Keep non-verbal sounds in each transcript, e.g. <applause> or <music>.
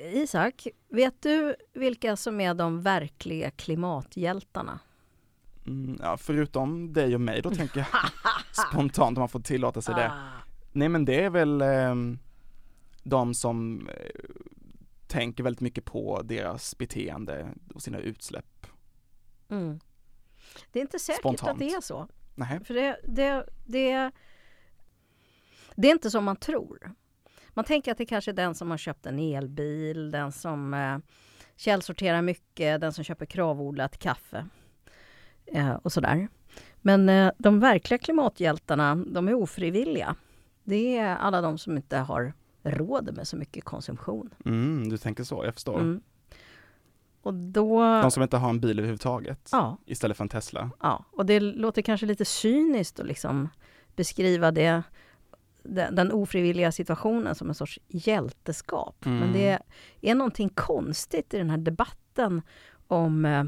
Isak, vet du vilka som är de verkliga klimathjältarna? Mm, ja, förutom dig och mig då tänker jag <laughs> spontant om man får tillåta sig det. Ah. Nej men det är väl eh, de som eh, tänker väldigt mycket på deras beteende och sina utsläpp. Mm. Det är inte säkert Spontant. att det är så. Nej. För det, det, det, det är inte som man tror. Man tänker att det kanske är den som har köpt en elbil, den som eh, källsorterar mycket, den som köper kravodlat kaffe eh, och sådär. Men eh, de verkliga klimathjältarna, de är ofrivilliga. Det är alla de som inte har råd med så mycket konsumtion. Mm, du tänker så, jag förstår. Mm. Och då... De som inte har en bil överhuvudtaget Ja, istället för en Tesla. Ja, och det låter kanske lite cyniskt att liksom beskriva det, den, den ofrivilliga situationen som en sorts hjälteskap. Mm. Men det är någonting konstigt i den här debatten om, eh,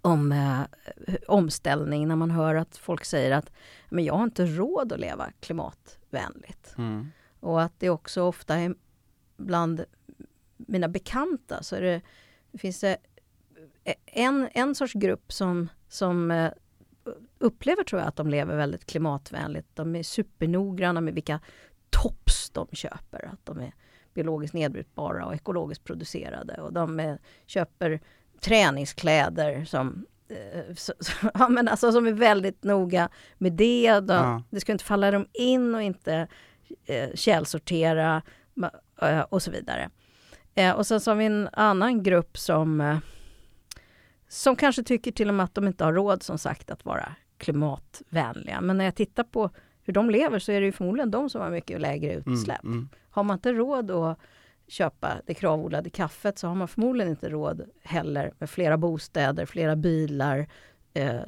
om eh, omställning när man hör att folk säger att men jag har inte råd att leva klimatvänligt. Mm. Och att det också ofta är bland mina bekanta så det, det finns det en, en sorts grupp som, som eh, upplever tror jag att de lever väldigt klimatvänligt. De är supernoggranna med vilka tops de köper. Att de är biologiskt nedbrytbara och ekologiskt producerade. Och de eh, köper träningskläder som eh, så, så, <laughs> ja, men alltså, som är väldigt noga med det. De, Ja. Det ska inte falla dem in och inte eh, källsortera och så vidare. Eh, och sen så har vi en annan grupp som, eh, som kanske tycker till och med att de inte har råd som sagt att vara klimatvänliga. Men när jag tittar på hur de lever så är det ju förmodligen de som har mycket lägre utsläpp. Mm, mm. Har man inte råd att köpa det kravodlade kaffet så har man förmodligen inte råd heller med flera bostäder, flera bilar, eh,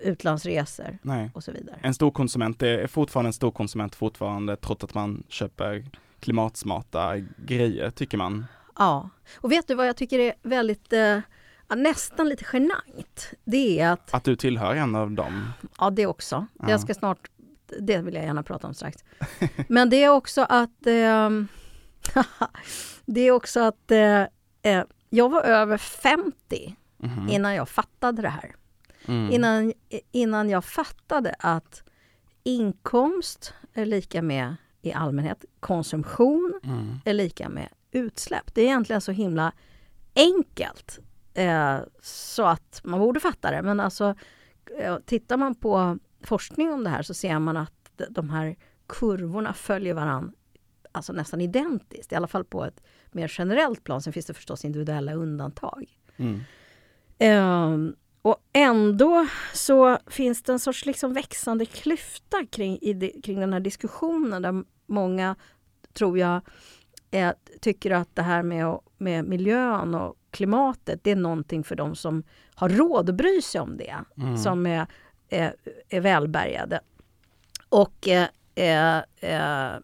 utlandsresor Nej. och så vidare. En stor konsument är fortfarande en stor konsument fortfarande trots att man köper klimatsmarta grejer tycker man. Ja, och vet du vad jag tycker är väldigt, eh, ja, nästan lite genant? Det är att, Att du tillhör en av dem. ja det också, Ja. jag ska snart, det vill jag gärna prata om strax. <laughs> Men det är också att, ehm, <laughs> det är också att eh, eh, jag var över 50 Mhm. innan jag fattade det här. Mm. Innan, innan jag fattade att inkomst är lika med, i allmänhet, konsumtion Mm. är lika med utsläpp. Det är egentligen så himla enkelt eh, så att man borde fatta det. Men alltså, eh, tittar man på forskning om det här så ser man att de- här kurvorna följer varann alltså nästan identiskt. I alla fall på ett mer generellt plan. Sen finns det förstås individuella undantag. Mm. Ehm, och ändå så finns det en sorts liksom växande klyfta kring, i kring den här diskussionen där många, tror jag, eh, tycker att det här med, med miljön och klimatet, det är någonting för de som har råd att bry sig om det, Mm. som är, är, är välbärgade. Och eh, eh, eh,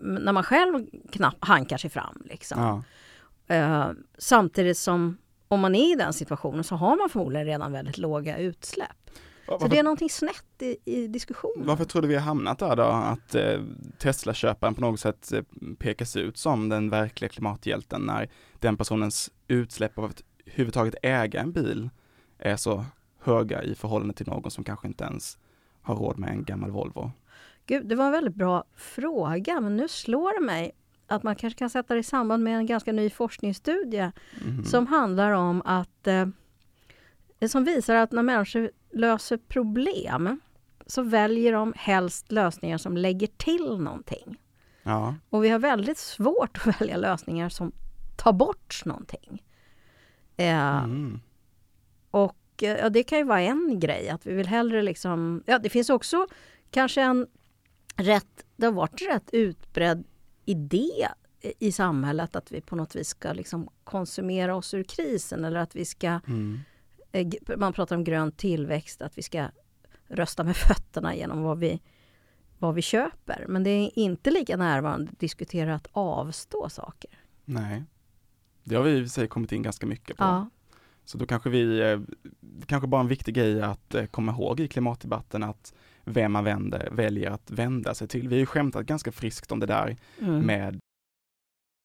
när man själv knappt hankar sig fram. Liksom. Ja. Eh, samtidigt som om man är i den situationen så har man förmodligen redan väldigt låga utsläpp. Så det är någonting snett i, i diskussionen. varför tror du vi har hamnat där då? Att eh, Tesla-köparen på något sätt eh, pekas ut som den verkliga klimathjälten när den personens utsläpp av att överhuvudtaget äga en bil är så höga i förhållande till någon som kanske inte ens har råd med en gammal Volvo. Gud, det var en väldigt bra fråga, men nu slår det mig att man kanske kan sätta det i samband med en ganska ny forskningsstudie Mhm. som handlar om att eh, som visar att när människor löser problem så väljer de helst lösningar som lägger till någonting. Ja, Och vi har väldigt svårt att <laughs> välja lösningar som tar bort någonting. Eh, mm. Och eh, ja, det kan ju vara en grej, att vi vill hellre liksom... Ja, det finns också kanske en rätt... Det har varit en rätt utbredd idé i samhället att vi på något vis ska liksom konsumera oss ur krisen eller att vi ska... Mm. Eh, Man pratar om grön tillväxt, att vi ska rösta med <laughs> fötterna genom vad vi, vad vi köper. Men det är inte lika närvarande att diskutera att avstå saker. nej. Det har vi i sig kommit in ganska mycket på. Ja, Så då kanske vi, eh, det kanske bara en viktig grej att eh, komma ihåg i klimatdebatten att vem man vänder, väljer att vända sig till. Vi har ju skämtat ganska friskt om det där mm. med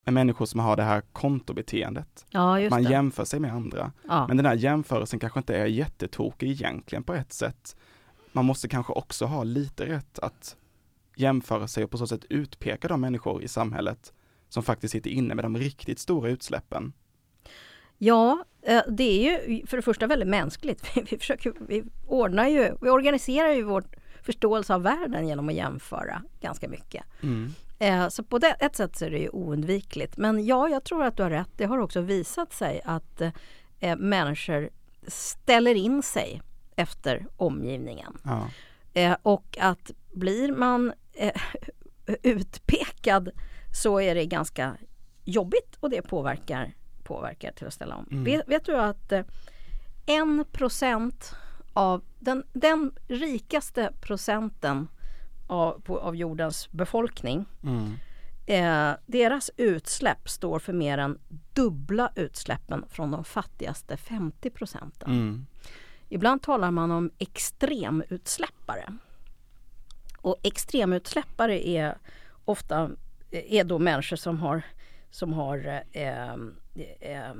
är människor som har det här kontobeteendet. Ja, Man det. jämför sig med andra. Ja. Men den här jämförelsen kanske inte är jättetokig egentligen på ett sätt. Man måste kanske också ha lite rätt att jämföra sig och på så sätt utpeka de människor i samhället som faktiskt sitter inne med de riktigt stora utsläppen. Ja, eh, det är ju för det första väldigt mänskligt. <laughs> Vi, vi, försöker, vi, ordnar ju, vi organiserar ju vår förståelse av världen genom att jämföra ganska mycket. Mm. Eh, Så på det, ett sätt så är det ju oundvikligt. Men ja, jag tror att du har rätt. Det har också visat sig att eh, människor ställer in sig efter omgivningen. Ja. Eh, och att blir man eh, <laughs> utpekad så är det ganska jobbigt och det påverkar, påverkar till att ställa om. Mm. Vet, vet du att eh, en procent av den, den rikaste procenten av, på, av jordens befolkning Mm. Eh, deras utsläpp står för mer än dubbla utsläppen från de fattigaste 50 procenten. Mm. Ibland talar man om extremutsläppare. Och extremutsläppare är ofta är då människor som har, som har eh, eh,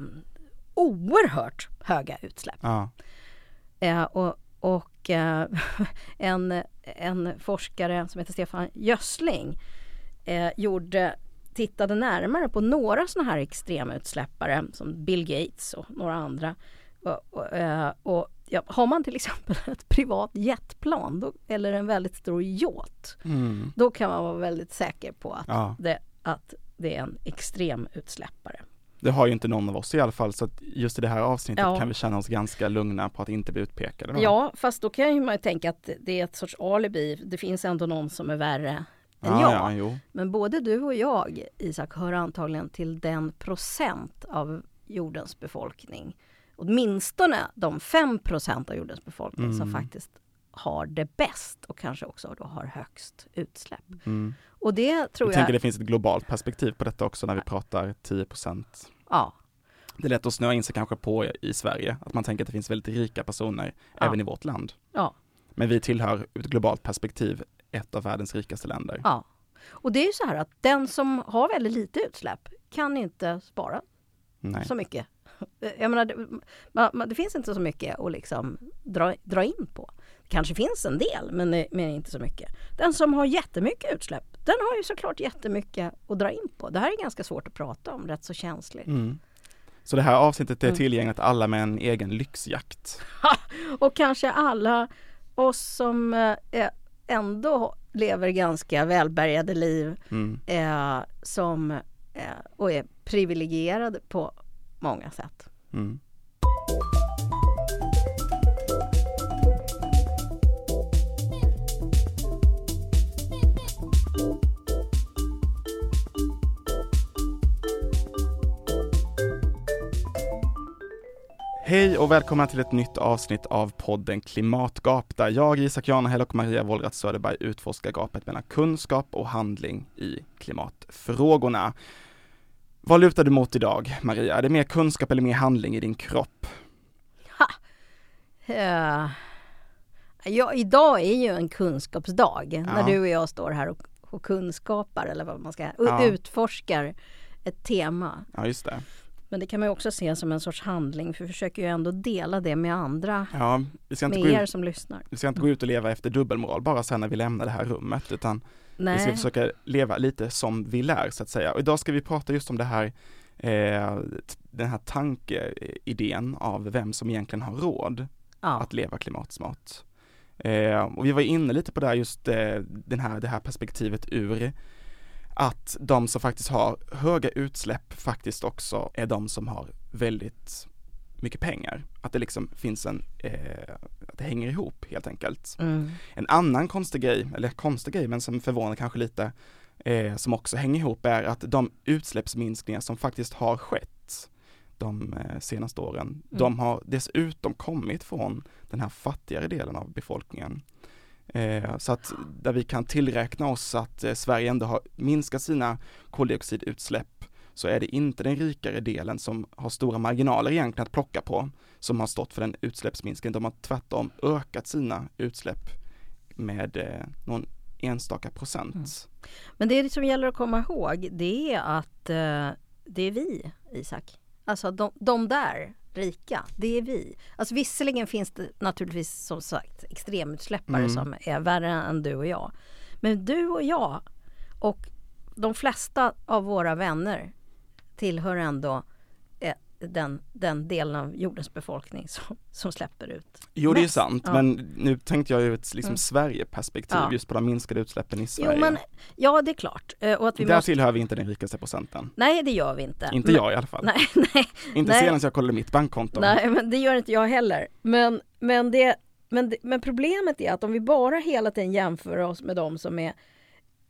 oerhört höga utsläpp. Ja. Eh, och och eh, <laughs> en, en forskare som heter Stefan Gössling eh, gjorde, tittade närmare på några sådana här extremutsläppare som Bill Gates och några andra. Och, och, eh, och ja, har man till exempel <laughs> ett privat jetplan då, eller en väldigt stor yacht Mm. då kan man vara väldigt säker på att, Ja. det, att det är en extremutsläppare. Det har ju inte någon av oss i alla fall, så att just i det här avsnittet Ja. kan vi känna oss ganska lugna på att inte bli utpekade. Ja, fast då kan man ju tänka att det är ett sorts alibi. Det finns ändå någon som är värre än ja, jag. ja. Men både du och jag, Isak, hör antagligen till den procent av jordens befolkning, åtminstone de 5 procent av jordens befolkning som Mm. faktiskt har det bäst och kanske också då har högst utsläpp. Mm. Och det tror Jag jag... tänker det finns ett globalt perspektiv på detta också när vi pratar 10 procent. Ja, Det är lätt att snöa in sig kanske på i Sverige, att man tänker att det finns väldigt rika personer Ja. även i vårt land. ja, Men vi tillhör ur ett globalt perspektiv ett av världens rikaste länder. ja. Och det är ju så här att den som har väldigt lite utsläpp kan inte spara Nej. så mycket. Jag menar, det, det finns inte så mycket att liksom dra, dra in på. Det kanske finns en del, men, men inte så mycket. Den som har jättemycket utsläpp, den har ju såklart jättemycket att dra in på. Det här är ganska svårt att prata om, rätt så känsligt. Mm. Så det här avsnittet är Mm. tillgängligt alla med en egen lyxjakt. Och kanske alla oss som eh, ändå lever ganska välbärgade liv Mm. eh, som, eh, och är privilegierade på många sätt. Mm. Hej och välkomna till ett nytt avsnitt av podden Klimatgap där jag, Isak Janahäll och Maria Wollratz Söderberg utforskar gapet mellan kunskap och handling i klimatfrågorna. Vad lutar du mot idag, Maria? Är det mer kunskap eller mer handling i din kropp? Eh, ja, idag är ju en kunskapsdag när Ja. du och jag står här och, och kunskapar eller vad man ska Ja. utforskar ett tema. Ja, just det. Men det kan man också se som en sorts handling för vi försöker ju ändå dela det med andra, Ja, vi ska, inte med gå er ut, som lyssnar. vi ska inte gå ut och leva efter dubbelmoral bara sen när vi lämnar det här rummet, utan vi ska Nej, försöka leva lite som vi lär, så att säga. Och idag ska vi prata just om det här, eh, den här tankeidén av vem som egentligen har råd ja. att leva klimatsmart. Eh, och vi var inne lite på det här, just eh, den här, det här perspektivet ur att de som faktiskt har höga utsläpp faktiskt också är de som har väldigt mycket pengar. Att det liksom finns en, eh, att det hänger ihop helt enkelt. Mm. En annan konstig grej, eller konstig grej men som förvånar kanske lite, eh, som också hänger ihop är att de utsläppsminskningar som faktiskt har skett de eh, senaste åren, de har dessutom kommit från den här fattigare delen av befolkningen. Eh, så att där vi kan tillräkna oss att eh, Sverige ändå har minskat sina koldioxidutsläpp så är det inte den rikare delen som har stora marginaler egentligen att plocka på som har stått för den utsläppsminskningen. De har tvärtom ökat sina utsläpp med eh, någon enstaka procent. Mm. Men det som gäller att komma ihåg det är att eh, det är vi, Isak. Alltså de, de där rika, det är vi. Alltså visserligen finns det naturligtvis som sagt extremutsläppare mm. som är värre än du och jag. Men du och jag och de flesta av våra vänner tillhör ändå den, den delen av jordens befolkning som, som släpper ut. Jo det är sant ja. men nu tänkte jag ur ett liksom mm. Sverigeperspektiv ja. just på de minskade utsläppen i Sverige. Jo, men, ja det är klart. Eh, och att vi Där måste... tillhör vi inte den rikaste procenten. Nej det gör vi inte. Inte men... jag i alla fall. Nej, <laughs> nej. Inte nej. senast jag kollade mitt bankkonto. Nej men det gör inte jag heller. Men, men, det, men, men problemet är att om vi bara hela tiden jämför oss med de som är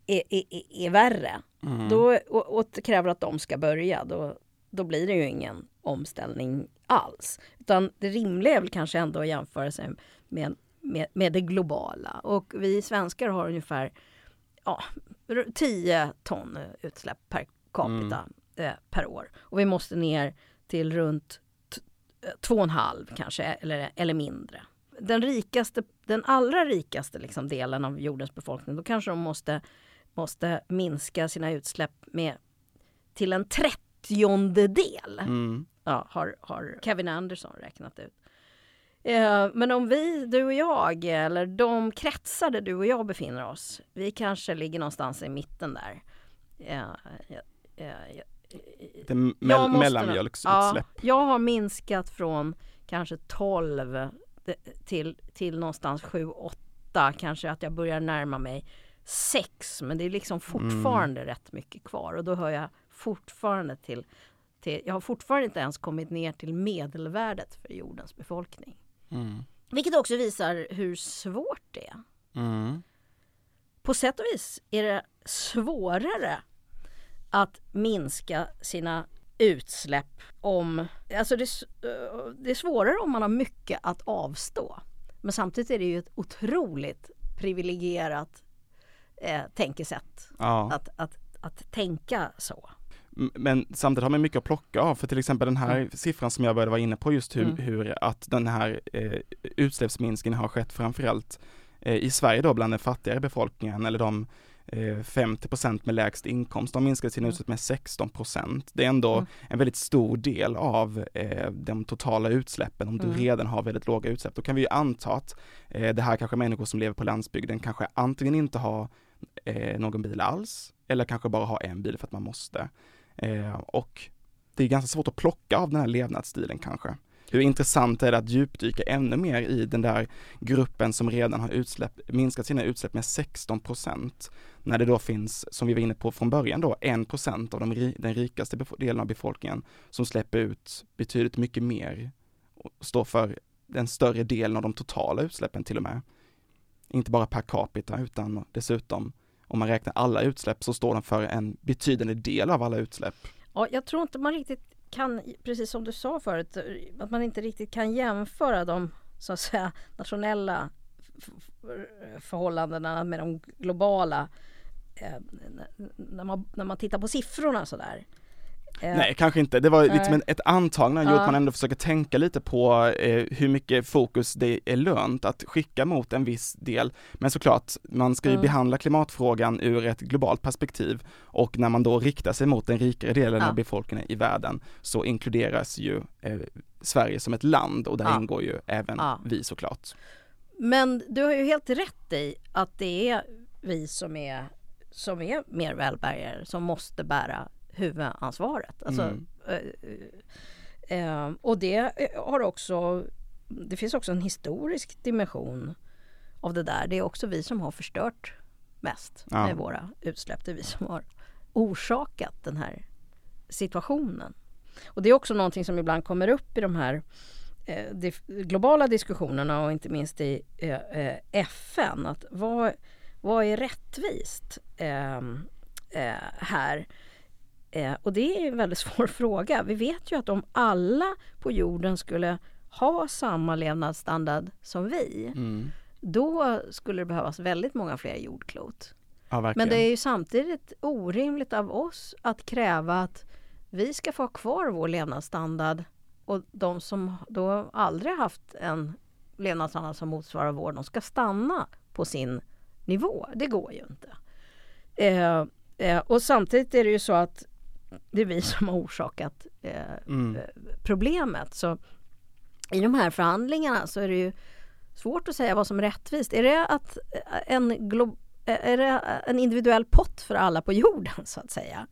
är, är, är värre mm. då, och, och kräver att de ska börja, då, då blir det ju ingen omställning alls. Utan det rimliga är väl kanske ändå att jämföra sig med, med, med det globala. Och vi svenskar har ungefär ja, 10 ton utsläpp per capita mm. eh, per år. Och vi måste ner till runt 2,5 kanske, eller, eller mindre. Den rikaste, den allra rikaste liksom delen av jordens befolkning, då kanske de måste måste minska sina utsläpp med till en trettiondedel. Mm. Ja, har, har Kevin Anderson räknat ut. Eh, men om vi, du och jag, eller de kretsar där du och jag befinner oss, vi kanske ligger någonstans i mitten där. Eh, eh, det me mellanmjölksutsläpp. Ja, jag har minskat från kanske 12 till, till någonstans 7-8, kanske att jag börjar närma mig sex men det är liksom fortfarande mm. rätt mycket kvar och då hör jag fortfarande till, till, jag har fortfarande inte ens kommit ner till medelvärdet för jordens befolkning. Mm. Vilket också visar hur svårt det är. Mm. På sätt och vis är det svårare att minska sina utsläpp om... Alltså det, det är svårare om man har mycket att avstå. Men samtidigt är det ju ett otroligt privilegierat eh, tänkesätt. Ja. Att, att, att tänka så. Men samtidigt har man mycket att plocka av, för till exempel den här mm. siffran som jag började vara inne på just hur, mm. hur att den här eh, utsläppsminskningen har skett framförallt eh, i Sverige då bland den fattigare befolkningen eller de 50 eh, med lägst inkomst, de minskade sina mm. utsläpp med 16% Det är ändå mm. en väldigt stor del av eh, de totala utsläppen om mm. du redan har väldigt låga utsläpp. Då kan vi ju anta att eh, det här kanske människor som lever på landsbygden kanske antingen inte har eh, någon bil alls eller kanske bara har en bil för att man måste. Eh, och det är ganska svårt att plocka av den här levnadsstilen kanske. Hur intressant är det att djupdyka ännu mer i den där gruppen som redan har utsläpp, minskat sina utsläpp med 16 procent. När det då finns, som vi var inne på från början då, 1 procent av de, den rikaste delen av befolkningen som släpper ut betydligt mycket mer och står för den större delen av de totala utsläppen till och med. Inte bara per capita utan dessutom om man räknar alla utsläpp så står den för en betydande del av alla utsläpp. Ja, jag tror inte man riktigt kan, precis som du sa förut, att man inte riktigt kan jämföra de så att säga nationella förhållandena med de globala eh, när, man, när man tittar på siffrorna sådär. Eh, Nej, kanske inte. Det var liksom ett antagande ja. att man ändå försöker tänka lite på eh, hur mycket fokus det är lönt att skicka mot en viss del. Men såklart, man ska ju mm. behandla klimatfrågan ur ett globalt perspektiv och när man då riktar sig mot den rikare delen ja. av befolkningen i världen så inkluderas ju eh, Sverige som ett land och där ja. ingår ju även vi såklart. Men du har ju helt rätt i att det är vi som är, som är mer välbärgade som måste bära huvudansvaret. Alltså, mm. eh, eh, och det har också, det finns också en historisk dimension av det där. Det är också vi som har förstört mest ja. med våra utsläpp. Det är vi som har orsakat den här situationen. Och det är också någonting som ibland kommer upp i de här eh, de globala diskussionerna och inte minst i eh, eh FN. Att vad, vad är rättvist eh, här? Eh, och det är en väldigt <laughs> svår fråga. Vi vet ju att om alla på jorden skulle ha samma levnadsstandard som vi, mm. då skulle det behövas väldigt många fler jordklot. Ja, Men det är ju samtidigt orimligt av oss att kräva att vi ska få ha kvar vår levnadsstandard och de som då aldrig haft en levnadsstandard som motsvarar vår, de ska stanna på sin nivå. Det går ju inte. Eh, eh, och samtidigt är det ju så att det är vi som har orsakat eh, Mm. problemet. Så i de här förhandlingarna så är det ju svårt att säga vad som är rättvist. Är det att eh, en, glo- eh, är det en individuell pott för alla på jorden så att säga?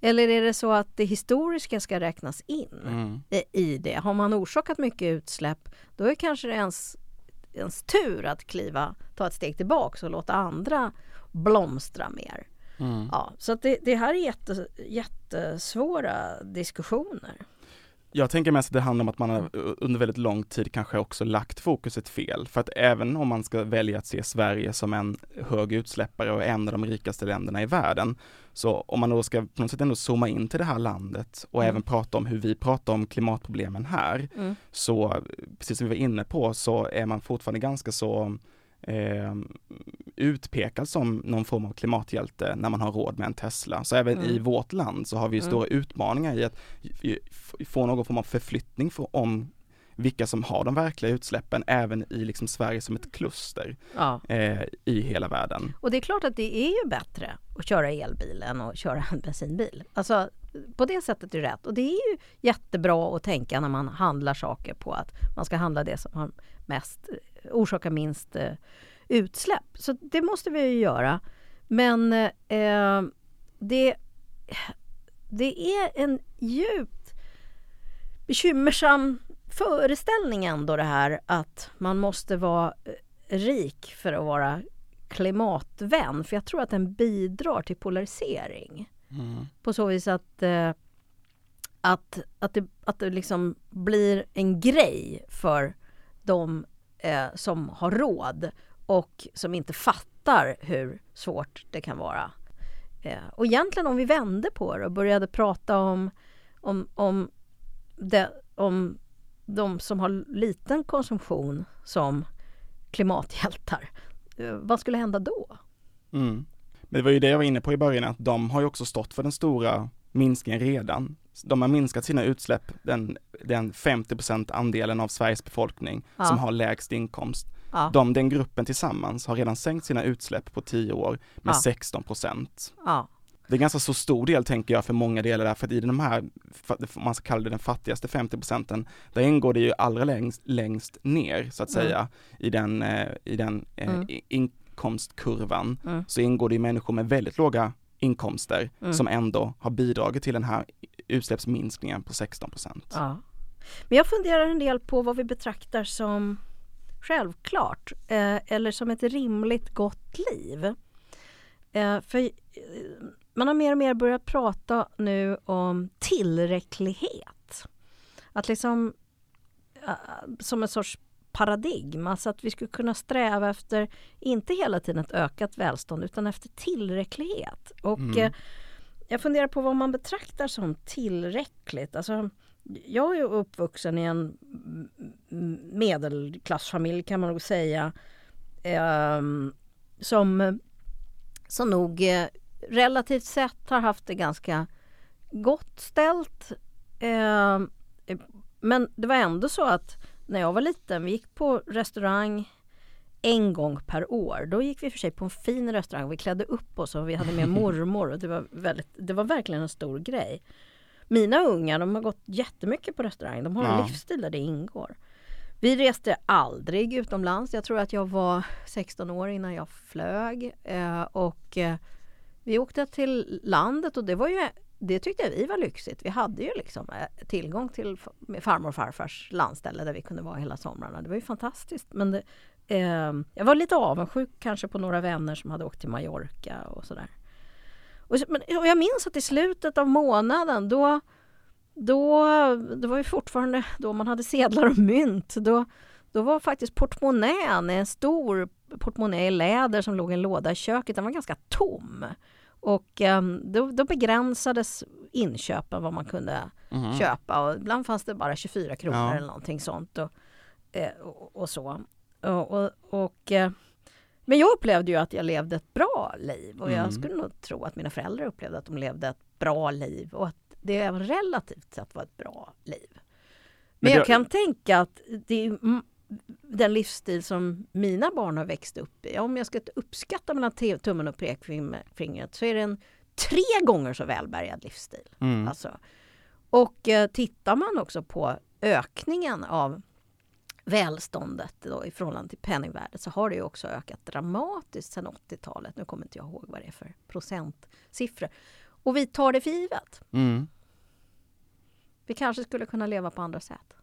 Eller är det så att det historiska ska räknas in Mm. i- det? Har man orsakat mycket utsläpp då är kanske det ens, ens tur att kliva, ta ett steg tillbaka och låta andra blomstra mer. Mm. Ja, så det, det här är jätte, jättesvåra diskussioner. Jag tänker mest att det handlar om att man har under väldigt lång tid kanske också lagt fokuset fel. För att även om man ska välja att se Sverige som en hög utsläppare och en av de rikaste länderna i världen, så om man då ska på något sätt ändå zooma in till det här landet och Mm. även prata om hur vi pratar om klimatproblemen här, Mm. så precis som vi var inne på så är man fortfarande ganska så eh, utpekad som någon form av klimathjälte när man har råd med en Tesla. Så även Mm. i vårt land så har vi Mm. stora utmaningar i att få någon form av förflyttning för, om vilka som har de verkliga utsläppen även i liksom Sverige som ett kluster Ja. eh, i hela världen. Och det är klart att det är ju bättre att köra elbil än att köra en bensinbil. Alltså på det sättet är det rätt. Och det är ju jättebra att tänka när man handlar saker på att man ska handla det som har mest, orsakar minst eh, utsläpp. Så det måste vi ju göra. Men eh, det, det är en djupt bekymmersam föreställning ändå det här att man måste vara eh, rik för att vara klimatvän. För jag tror att den bidrar till polarisering. Mm. På så vis att, eh, att, att, det, att det liksom blir en grej för de eh, som har råd och som inte fattar hur svårt det kan vara. Eh, och egentligen om vi vände på det och började prata om, om, om, det, om de som har liten konsumtion som klimathjältar. Eh, vad skulle hända då? Mm. Men det var ju det jag var inne på i början, att de har ju också stått för den stora minskningen redan. De har minskat sina utsläpp, den, den 50% andelen av Sveriges befolkning Ja. som har lägst inkomst. Ja, De, den gruppen tillsammans har redan sänkt sina utsläpp på 10 år med Ja. 16 procent. ja, Det är ganska så stor del tänker jag för många delar där, för att i de här, man ska kalla det den fattigaste 50 procenten, där ingår det ju allra längst, längst ner så att Mm. säga i den, eh, i den eh, Mm. i- inkomstkurvan, Mm. så ingår det ju människor med väldigt låga inkomster Mm. som ändå har bidragit till den här utsläppsminskningen på 16 procent. ja. Men jag funderar en del på vad vi betraktar som självklart eh, eller som ett rimligt gott liv. Eh, för eh, man har mer och mer börjat prata nu om tillräcklighet. Att liksom eh, som en sorts paradigm, alltså att vi skulle kunna sträva efter, inte hela tiden ett ökat välstånd, utan efter tillräcklighet. Och Mm. eh, jag funderar på vad man betraktar som tillräckligt. Alltså, jag är ju uppvuxen i en medelklassfamilj kan man nog säga. ehm, som, som nog eh, relativt sett har haft det ganska gott ställt. Ehm, eh, men det var ändå så att när jag var liten, vi gick på restaurang en gång per år. Då gick vi för sig på en fin restaurang. Vi klädde upp oss och vi hade med <laughs> mormor och det var, väldigt, det var verkligen en stor grej. Mina ungar de har gått jättemycket på restaurang. De har en Ja. livsstil där det ingår. Vi reste aldrig utomlands. Jag tror att jag var 16 år innan jag flög. Eh, och eh, vi åkte till landet och det var ju det tyckte vi var lyxigt. Vi hade ju liksom eh, tillgång till farmor och farfars landställe där vi kunde vara hela somrarna. Det var ju fantastiskt. Men det, eh, jag var lite avundsjuk kanske på några vänner som hade åkt till Mallorca och sådär. Och, men, och jag minns att i slutet av månaden då, då, det var ju fortfarande då man hade sedlar och mynt. Då, då var faktiskt portmonnän, en stor portmonnä i läder som låg i en låda i köket, den var ganska tom. Och eh, då, då begränsades inköpen vad man kunde Mhm. köpa och ibland fanns det bara 24 kronor Ja. eller någonting sånt och, eh, och, och så. Och, och, eh, men jag upplevde ju att jag levde ett bra liv och Mm. jag skulle nog tro att mina föräldrar upplevde att de levde ett bra liv och att det även relativt sett var ett bra liv. Men, Men jag kan tänka att det är den livsstil som mina barn har växt upp i. Om jag ska uppskatta mellan tummen och pekfingret så är det en tre gånger så välbärgad livsstil. Mm. Alltså. Och eh, tittar man också på ökningen av välståndet då, i förhållande till penningvärdet så har det ju också ökat dramatiskt sedan 80-talet. Nu kommer inte jag ihåg vad det är för procentsiffror. Och vi tar det för givet. Mm. Vi kanske skulle kunna leva på andra sätt.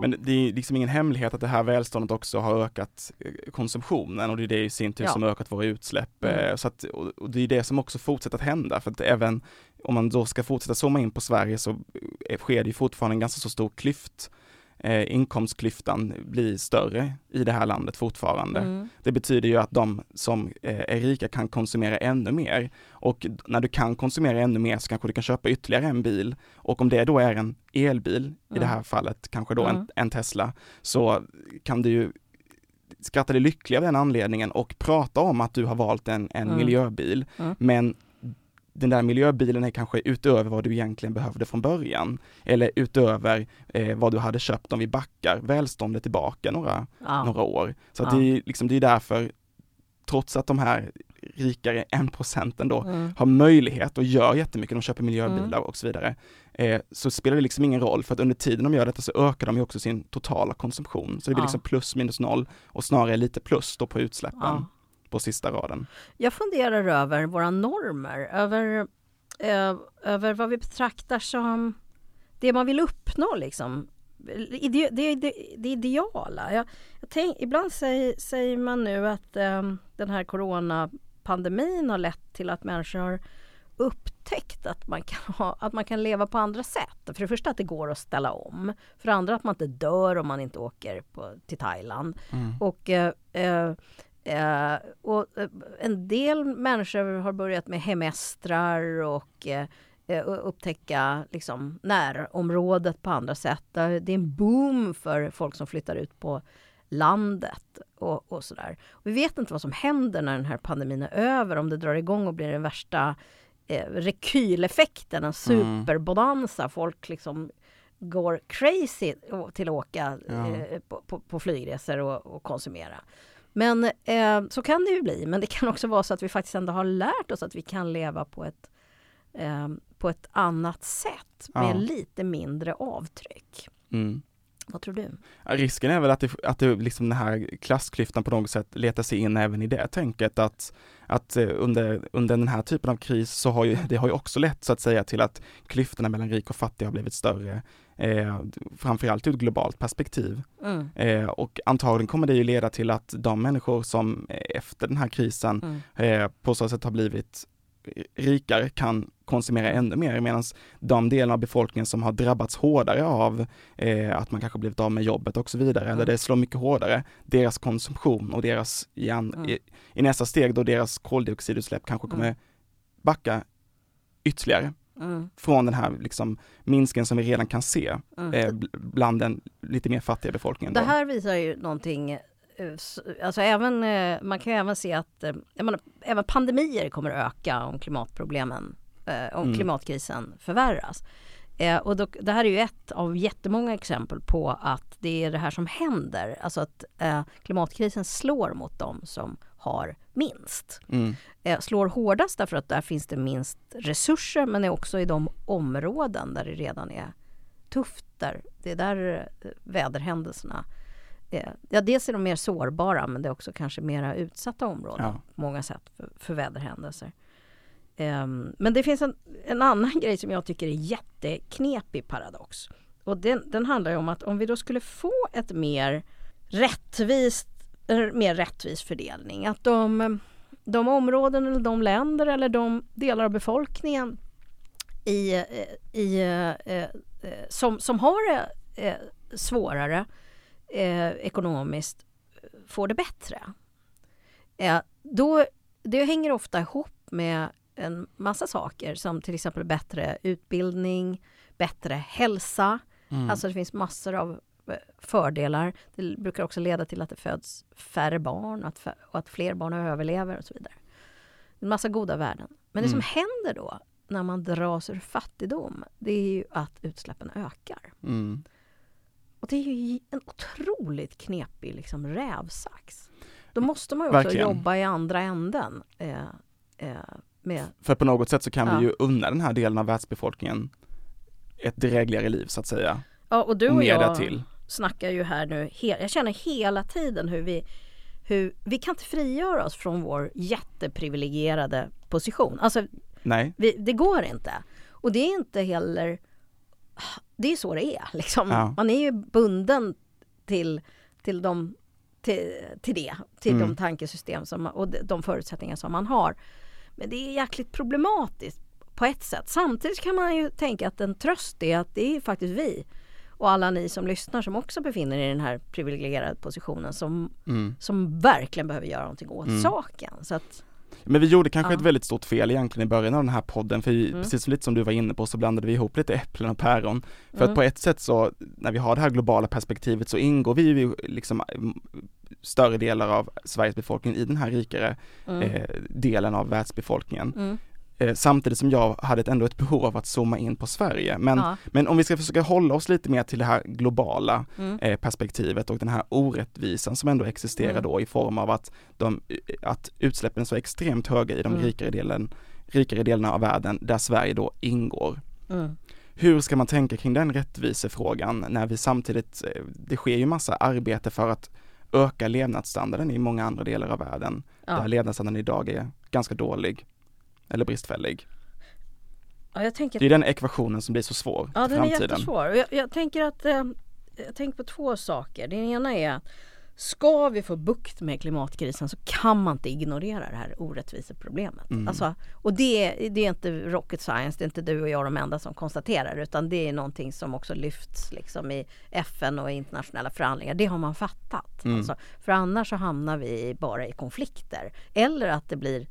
Men det är liksom ingen hemlighet att det här välståndet också har ökat eh, konsumtionen och det är det i sin tur Ja. som ökat våra utsläpp. Mm. Eh, Så att, och det är det som också fortsätter att hända för att även om man då ska fortsätta zooma in på Sverige så eh, sker det ju fortfarande en ganska så stor klyft. Eh, inkomstklyftan blir större i det här landet fortfarande. Mm. Det betyder ju att de som eh, är rika kan konsumera ännu mer och när du kan konsumera ännu mer så kanske du kan köpa ytterligare en bil och om det då är en elbil i det Mm. här fallet, kanske då en, Mm. en Tesla, så kan du ju skratta dig lycklig av den anledningen och prata om att du har valt en, en Mm. miljöbil. Mm. Men den där miljöbilen är kanske utöver vad du egentligen behövde från början. Eller utöver eh, vad du hade köpt om vi backar välståndet tillbaka några, Ja. några år. Så Ja. det är liksom, det är därför, trots att de här rikare en procenten då Mm. har möjlighet och gör jättemycket, de köper miljöbilar Mm. och så vidare, eh, så spelar det liksom ingen roll för att under tiden de gör detta så ökar de ju också sin totala konsumtion. Så det blir Ja. liksom plus minus noll och snarare lite plus då på utsläppen. På sista raden. Jag funderar över våra normer, över, eh, över vad vi betraktar som det man vill uppnå. Liksom. Ide, det, det, det ideala. Jag, jag tänk, ibland säger, säger man nu att eh, den här coronapandemin har lett till att människor har upptäckt att man, kan ha, att man kan leva på andra sätt. För det första att det går att ställa om. För det andra att man inte dör om man inte åker på, till Thailand. Och, eh, eh, och eh, en del människor har börjat med hemestrar och eh, eh, upptäcka liksom, närområdet på andra sätt. Det är en boom för folk som flyttar ut på landet och, och sådär. Vi vet inte vad som händer när den här pandemin är över, om det drar igång och blir den värsta eh, rekyleffekten, en superbonanza. Folk liksom går crazy till att åka Ja. eh, på, på, på flygresor och, och konsumera. Men eh, så kan det ju bli. Men det kan också vara så att vi faktiskt ändå har lärt oss att vi kan leva på ett, eh, på ett annat sätt med Ja. lite mindre avtryck. Mm. Vad tror du? Risken är väl att det, att det liksom den här klassklyftan på något sätt letar sig in även i det tänket att, att eh, under, under den här typen av kris så har ju, det har ju också lett så att säga till att klyftorna mellan rik och fattig har blivit större. Eh, framförallt ur ett globalt perspektiv. Mm. Eh, och antagligen kommer det ju leda till att de människor som efter den här krisen Mm. eh, på så sätt har blivit rikare kan konsumera ännu mer medan de delar av befolkningen som har drabbats hårdare av eh, att man kanske blivit av med jobbet och så vidare, Mm. eller det slår mycket hårdare, deras konsumtion och deras, i, an, Mm. i, i nästa steg då deras koldioxidutsläpp kanske kommer Mm. backa ytterligare från den här liksom minskningen som vi redan kan se eh, bl- bland den lite mer fattiga befolkningen. Det då. här visar ju någonting Alltså även, eh, man kan ju även se att eh, menar, även pandemier kommer att öka om klimatproblemen, eh, om Mm. klimatkrisen förvärras. Och då, det här är ju ett av jättemånga exempel på att det är det här som händer. Alltså att klimatkrisen slår mot dem som har minst. Mm. Slår hårdast därför att där finns det minst resurser men är också i de områden där det redan är tufft. Där. Det är där väderhändelserna är. Ja, dels är de mer sårbara men det är också kanske mera utsatta områden Ja. på många sätt för, för väderhändelser. Ehm, men det finns en, en annan <laughs> grej som jag tycker är jätteknepig paradox. Och den, den handlar ju om att om vi då skulle få ett mer rättvist, mer rättvis fördelning, att de, de områden eller de länder eller de delar av befolkningen i, eh, i, eh, eh, som, som har det eh, svårare eh, ekonomiskt får det bättre. Eh, då, det hänger ofta ihop med en massa saker som till exempel bättre utbildning, bättre hälsa. Mm. Alltså det finns massor av eh, fördelar. Det brukar också leda till att det föds färre barn att, fä- och att fler barn överlever och så vidare. En massa goda värden. Men det Mm. som händer då när man dras ur fattigdom, det är ju att utsläppen ökar. Mm. Och det är ju en otroligt knepig liksom, rävsax. Då måste man ju också Verkligen. jobba i andra änden. Eh, eh, med, För på något sätt så kan Ja. vi ju unna den här delen av världsbefolkningen ett drägligare liv så att säga. ja, och du Och mer jag därtill. snackar ju här nu, jag känner hela tiden hur vi hur, vi kan inte frigöra oss från vår jätteprivilegierade position. Alltså, Nej, vi, det går inte. Och det är inte heller... Det är så det är. Liksom. Ja. Man är ju bunden till, till, de, till, till det, till Mm. de tankesystem som, och de- förutsättningar som man har. Men det är jäkligt problematiskt på ett sätt. Samtidigt kan man ju tänka att en tröst är att det är faktiskt vi och alla ni som lyssnar som också befinner er i den här privilegierade positionen som, mm. som verkligen behöver göra någonting åt Mm. saken. Så att, Men vi gjorde kanske Ja. ett väldigt stort fel egentligen i början av den här podden, för vi, Mm. precis lite som du var inne på så blandade vi ihop lite äpplen och päron. För Mm. att på ett sätt så, när vi har det här globala perspektivet så ingår vi ju liksom mm, större delar av Sveriges befolkning i den här rikare mm, eh, delen av världsbefolkningen. Eh, samtidigt som jag hade ett, ändå ett behov av att zooma in på Sverige. Men, ja, men om vi ska försöka hålla oss lite mer till det här globala mm, eh, perspektivet och den här orättvisan som ändå existerar Mm. då i form av att, de, att utsläppen är så extremt höga i de Mm. rikare, delen, rikare delarna av världen där Sverige då ingår. mm. Hur ska man tänka kring den rättvisefrågan när vi samtidigt, eh, det sker ju massa arbete för att öka levnadsstandarden i många andra delar av världen Ja. där levnadsstandarden idag är ganska dålig eller bristfällig. Ja, jag tänker Det är den ekvationen som blir så svår Ja, den är jättesvår. Jag, jag tänker att eh, jag tänker på två saker. Det ena är att ska vi få bukt med klimatkrisen så kan man inte ignorera det här orättviseproblemet. Mm. Alltså, och det, det är inte rocket science, det är inte du och jag de enda som konstaterar utan det är någonting som också lyfts liksom i FN och i internationella förhandlingar. Det har man fattat. Mm. Alltså, för annars så hamnar vi bara i konflikter. Eller att det blir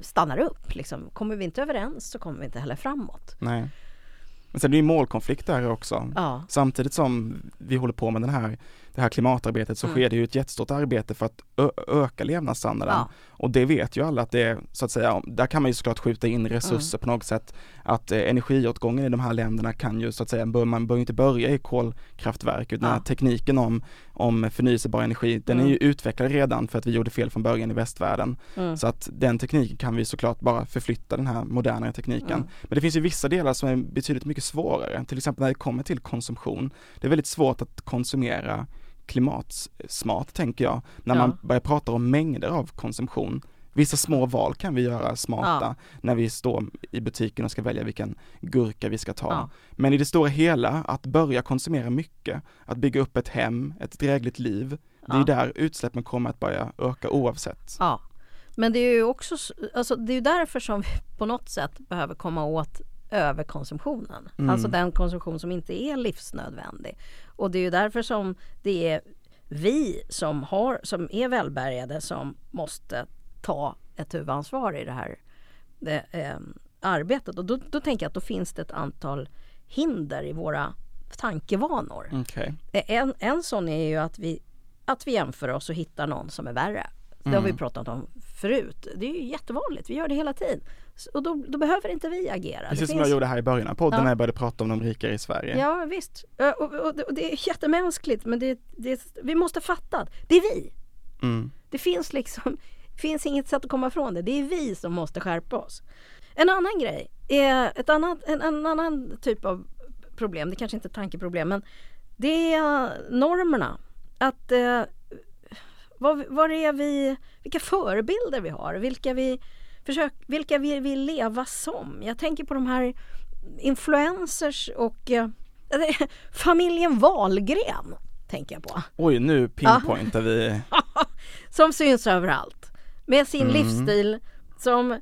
stannar upp. Liksom. Kommer vi inte överens så kommer vi inte heller framåt. Nej. Men sen är det ju målkonflikt där också. Ja, Samtidigt som vi håller på med den här, det här klimatarbetet så Mm. sker det ju ett jättestort arbete för att öka levnadsstandarden. ja. Och det vet ju alla att det är, så att säga, där kan man ju såklart skjuta in resurser Mm. på något sätt. Att eh, energiåtgången i de här länderna kan ju så att säga, man bör ju inte börja i kolkraftverk utan Ja. tekniken om, om förnyelsebar energi, den Mm. är ju utvecklad redan för att vi gjorde fel från början i västvärlden. Mm. Så att den tekniken kan vi såklart bara förflytta den här modernare tekniken. Mm. Men det finns ju vissa delar som är betydligt mycket svårare, till exempel när det kommer till konsumtion. Det är väldigt svårt att konsumera klimatsmart tänker jag, när Ja. man börjar prata om mängder av konsumtion. Vissa små val kan vi göra smarta när vi står i butiken och ska välja vilken gurka vi ska ta. Ja. Men i det stora hela, att börja konsumera mycket, att bygga upp ett hem, ett drägligt liv, det är Ja. där utsläppen kommer att börja öka oavsett. Ja, men det är ju också alltså det är därför som vi på något sätt behöver komma åt överkonsumtionen. Mm. Alltså den konsumtion som inte är livsnödvändig. Och det är ju därför som det är vi som, har, som är välbärgade som måste ta ett huvudansvar i det här det, eh, arbetet. Och då, då tänker jag att då finns det ett antal hinder i våra tankevanor. Okej. En, en sån är ju att vi, att vi jämför oss och hittar någon som är värre. Det har vi Mm. pratat om förut. Det är ju jättevanligt, vi gör det hela tiden. Och då, då behöver inte vi agera. Precis det som jag gjorde här i början av podden Ja. när jag började prata om de rikare i Sverige. Ja visst, Ö, och, och, och det är jättemänskligt men det, det, vi måste fatta att det är vi. Mm. Det finns liksom finns inget sätt att komma ifrån det. Det är vi som måste skärpa oss. En annan grej är ett annat, en, en annan typ av problem. Det kanske inte är tankeproblem men det är normerna. Att eh, vad, vad är vi, vilka förebilder vi har, vilka vi, försök, vilka vi vill leva som. Jag tänker på de här influencers och eh, <laughs> familjen Wahlgren tänker jag på. Oj, nu pinpointar vi. <laughs> som syns överallt. Med sin Mm. livsstil som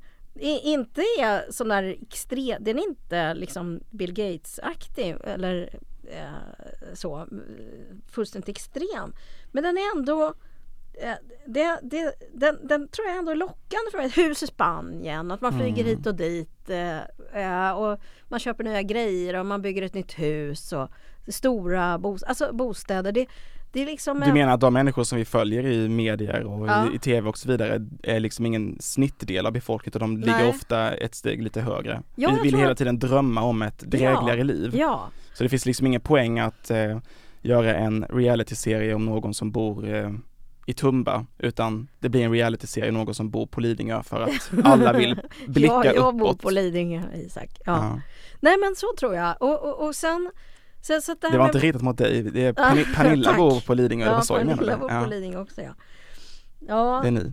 inte är sån där extrem, den är inte liksom Bill Gates-aktig eller eh, så, fullständigt extrem. Men den är ändå eh, det, det, den, den tror jag ändå är lockande för mig. Ett hus i Spanien, att man flyger Mm. hit och dit eh, eh, och man köper nya grejer och man bygger ett nytt hus och stora bos alltså bostäder. Det, Det är liksom Du en- menar att de människor som vi följer i medier och Ja. i, tv och så vidare är liksom ingen snittdel av befolkningen utan de ligger Nej. ofta ett steg lite högre. Ja, vi vill hela att- tiden drömma om ett drägligare liv. Ja, Så det finns liksom ingen poäng att eh, göra en realityserie om någon som bor eh, i Tumba utan det blir en realityserie om någon som bor på Lidingö för att alla vill <laughs> blicka jag, jag uppåt. bor på Lidingö Isak. Ja. Ja. Nej men så tror jag. Och, och, och sen, så att Det här var med- inte riktat mot dig, det är <laughs> Ja, Pani- Pernilla bor på Lidingö, det var Ja, så jag menade. Pernilla bor på Ja, Lidingö också ja. Ja, det är ni.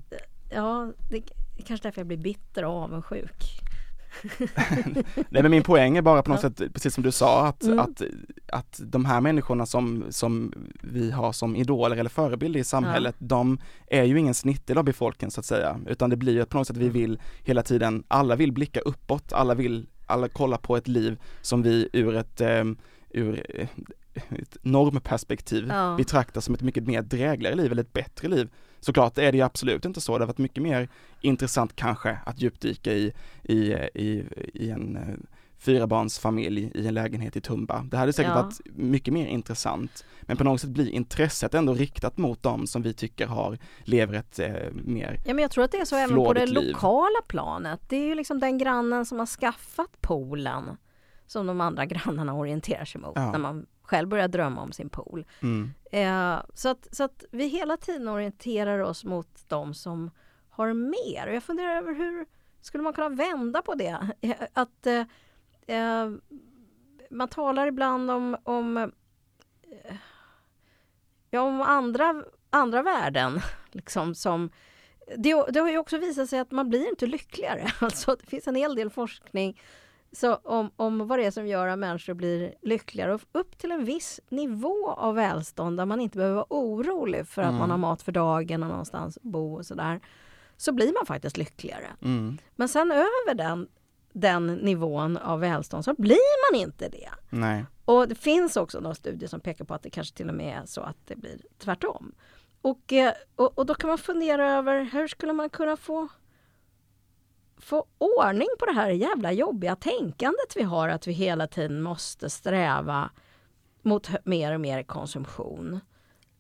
ja det det är kanske därför jag blir bitter och avundsjuk. <laughs> Nej men min poäng är bara på något Ja. sätt, precis som du sa, att, Mm. att, att de här människorna som, som vi har som idoler eller förebilder i samhället, de är ju ingen snittdel av befolkningen så att säga, utan det blir ju att på något sätt vi vill hela tiden, alla vill blicka uppåt, alla vill, alla kolla på ett liv som vi ur ett, eh, ur eh, ett normperspektiv Ja. betraktar som ett mycket mer drägligare liv eller ett bättre liv. Såklart är det ju absolut inte så, det har varit mycket mer intressant kanske att djupdyka i, i, i, i en eh, fyrabarnsfamilj i en lägenhet i Tumba. Det hade säkert Ja. varit mycket mer intressant. Men på något sätt blir intresset ändå riktat mot dem som vi tycker har, lever ett eh, mer, Ja men jag tror att det är så även på det liv. lokala planet. Det är ju liksom den grannen som har skaffat poolen som de andra <laughs> grannarna orienterar sig mot Ja. när man själv börjar drömma om sin pool. mm, Eh, så, att, så att vi hela tiden orienterar oss mot de som har mer. Och jag funderar över hur skulle man kunna vända på det? <laughs> Att eh, eh, man talar ibland om, om, eh, ja, om andra, andra värden. <laughs> Liksom, som, det, det har ju också visat sig att man blir inte lyckligare. Alltså, det finns en hel del forskning så om, om vad det är som gör att människor blir lyckligare. Och upp till en viss nivå av välstånd där man inte behöver vara orolig för att Mm. man har mat för dagen och någonstans bo och sådär. Så blir man faktiskt lyckligare. mm, Men sen över den, den nivån av välstånd så blir man inte det. nej, Och det finns också några studier som pekar på att det kanske till och med är så att det blir tvärtom. Och, eh, och, och då kan man fundera över hur skulle man kunna få få ordning på det här jävla jobbiga tänkandet vi har att vi hela tiden måste sträva mot mer och mer konsumtion.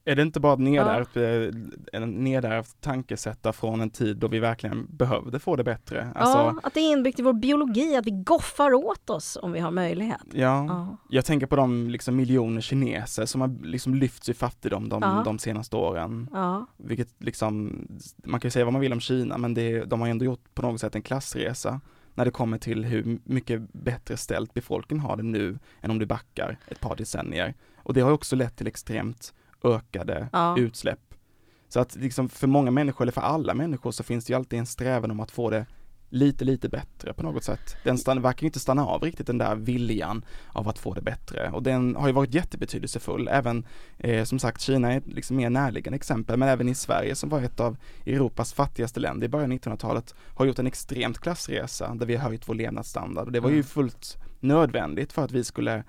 Är det inte bara ett nedärvt, eh, en nedärvt tankesätta från en tid då vi verkligen behövde få det bättre? Alltså, ja, att det är inbyggt i vår biologi att vi goffar åt oss om vi har möjlighet. ja, Ja. Jag tänker på de liksom miljoner kineser som har liksom lyfts i fattigdom de, Ja. de senaste åren. Ja, Vilket liksom, man kan säga vad man vill om Kina men det, de har ändå gjort på något sätt en klassresa när det kommer till hur mycket bättre ställt befolkningen har det nu än om du backar ett par decennier. Och det har också lett till extremt ökade Ja. utsläpp. Så att liksom för många människor, eller för alla människor, så finns det ju alltid en strävan om att få det lite, lite bättre på något sätt. Den stann, verkar inte stanna av riktigt den där viljan av att få det bättre och den har ju varit jättebetydelsefull. Även eh, som sagt Kina är ett liksom mer närliggande exempel men även i Sverige som var ett av Europas fattigaste länder i början av 1900-talet har gjort en extremt klassresa där vi har höjt vår levnadsstandard och det var ju Mm. fullt nödvändigt för att vi skulle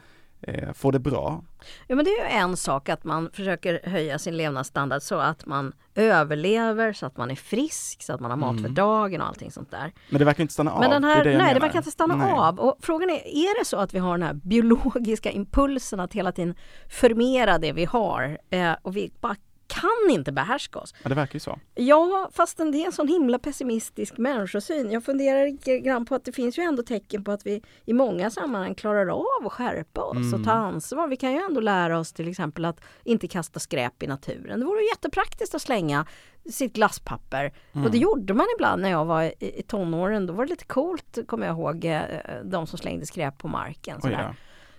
eh, få det bra. Ja, men det är ju en sak att man försöker höja sin levnadsstandard så att man överlever, så att man är frisk, så att man har mat för Mm. dagen och allting sånt där. Men det verkar inte stanna Men av. den det är här, det jag nej, det verkar inte stanna Nej. av. Och frågan är, är det så att vi har den här biologiska impulsen att hela tiden förmera det vi har eh, och vi bara kan inte behärska oss? Ja, det verkar ju så. Ja, fastän det är en sån himla pessimistisk människosyn. Jag funderar grann på att det finns ju ändå tecken på att vi i många sammanhang klarar av att skärpa oss Mm. och ta ansvar. Vi kan ju ändå lära oss till exempel att inte kasta skräp i naturen. Det vore ju jättepraktiskt att slänga sitt glasspapper. Och det gjorde man ibland när jag var i, i tonåren. Då var det lite coolt, kommer jag ihåg, eh, de som slängde skräp på marken. Sådär. ja.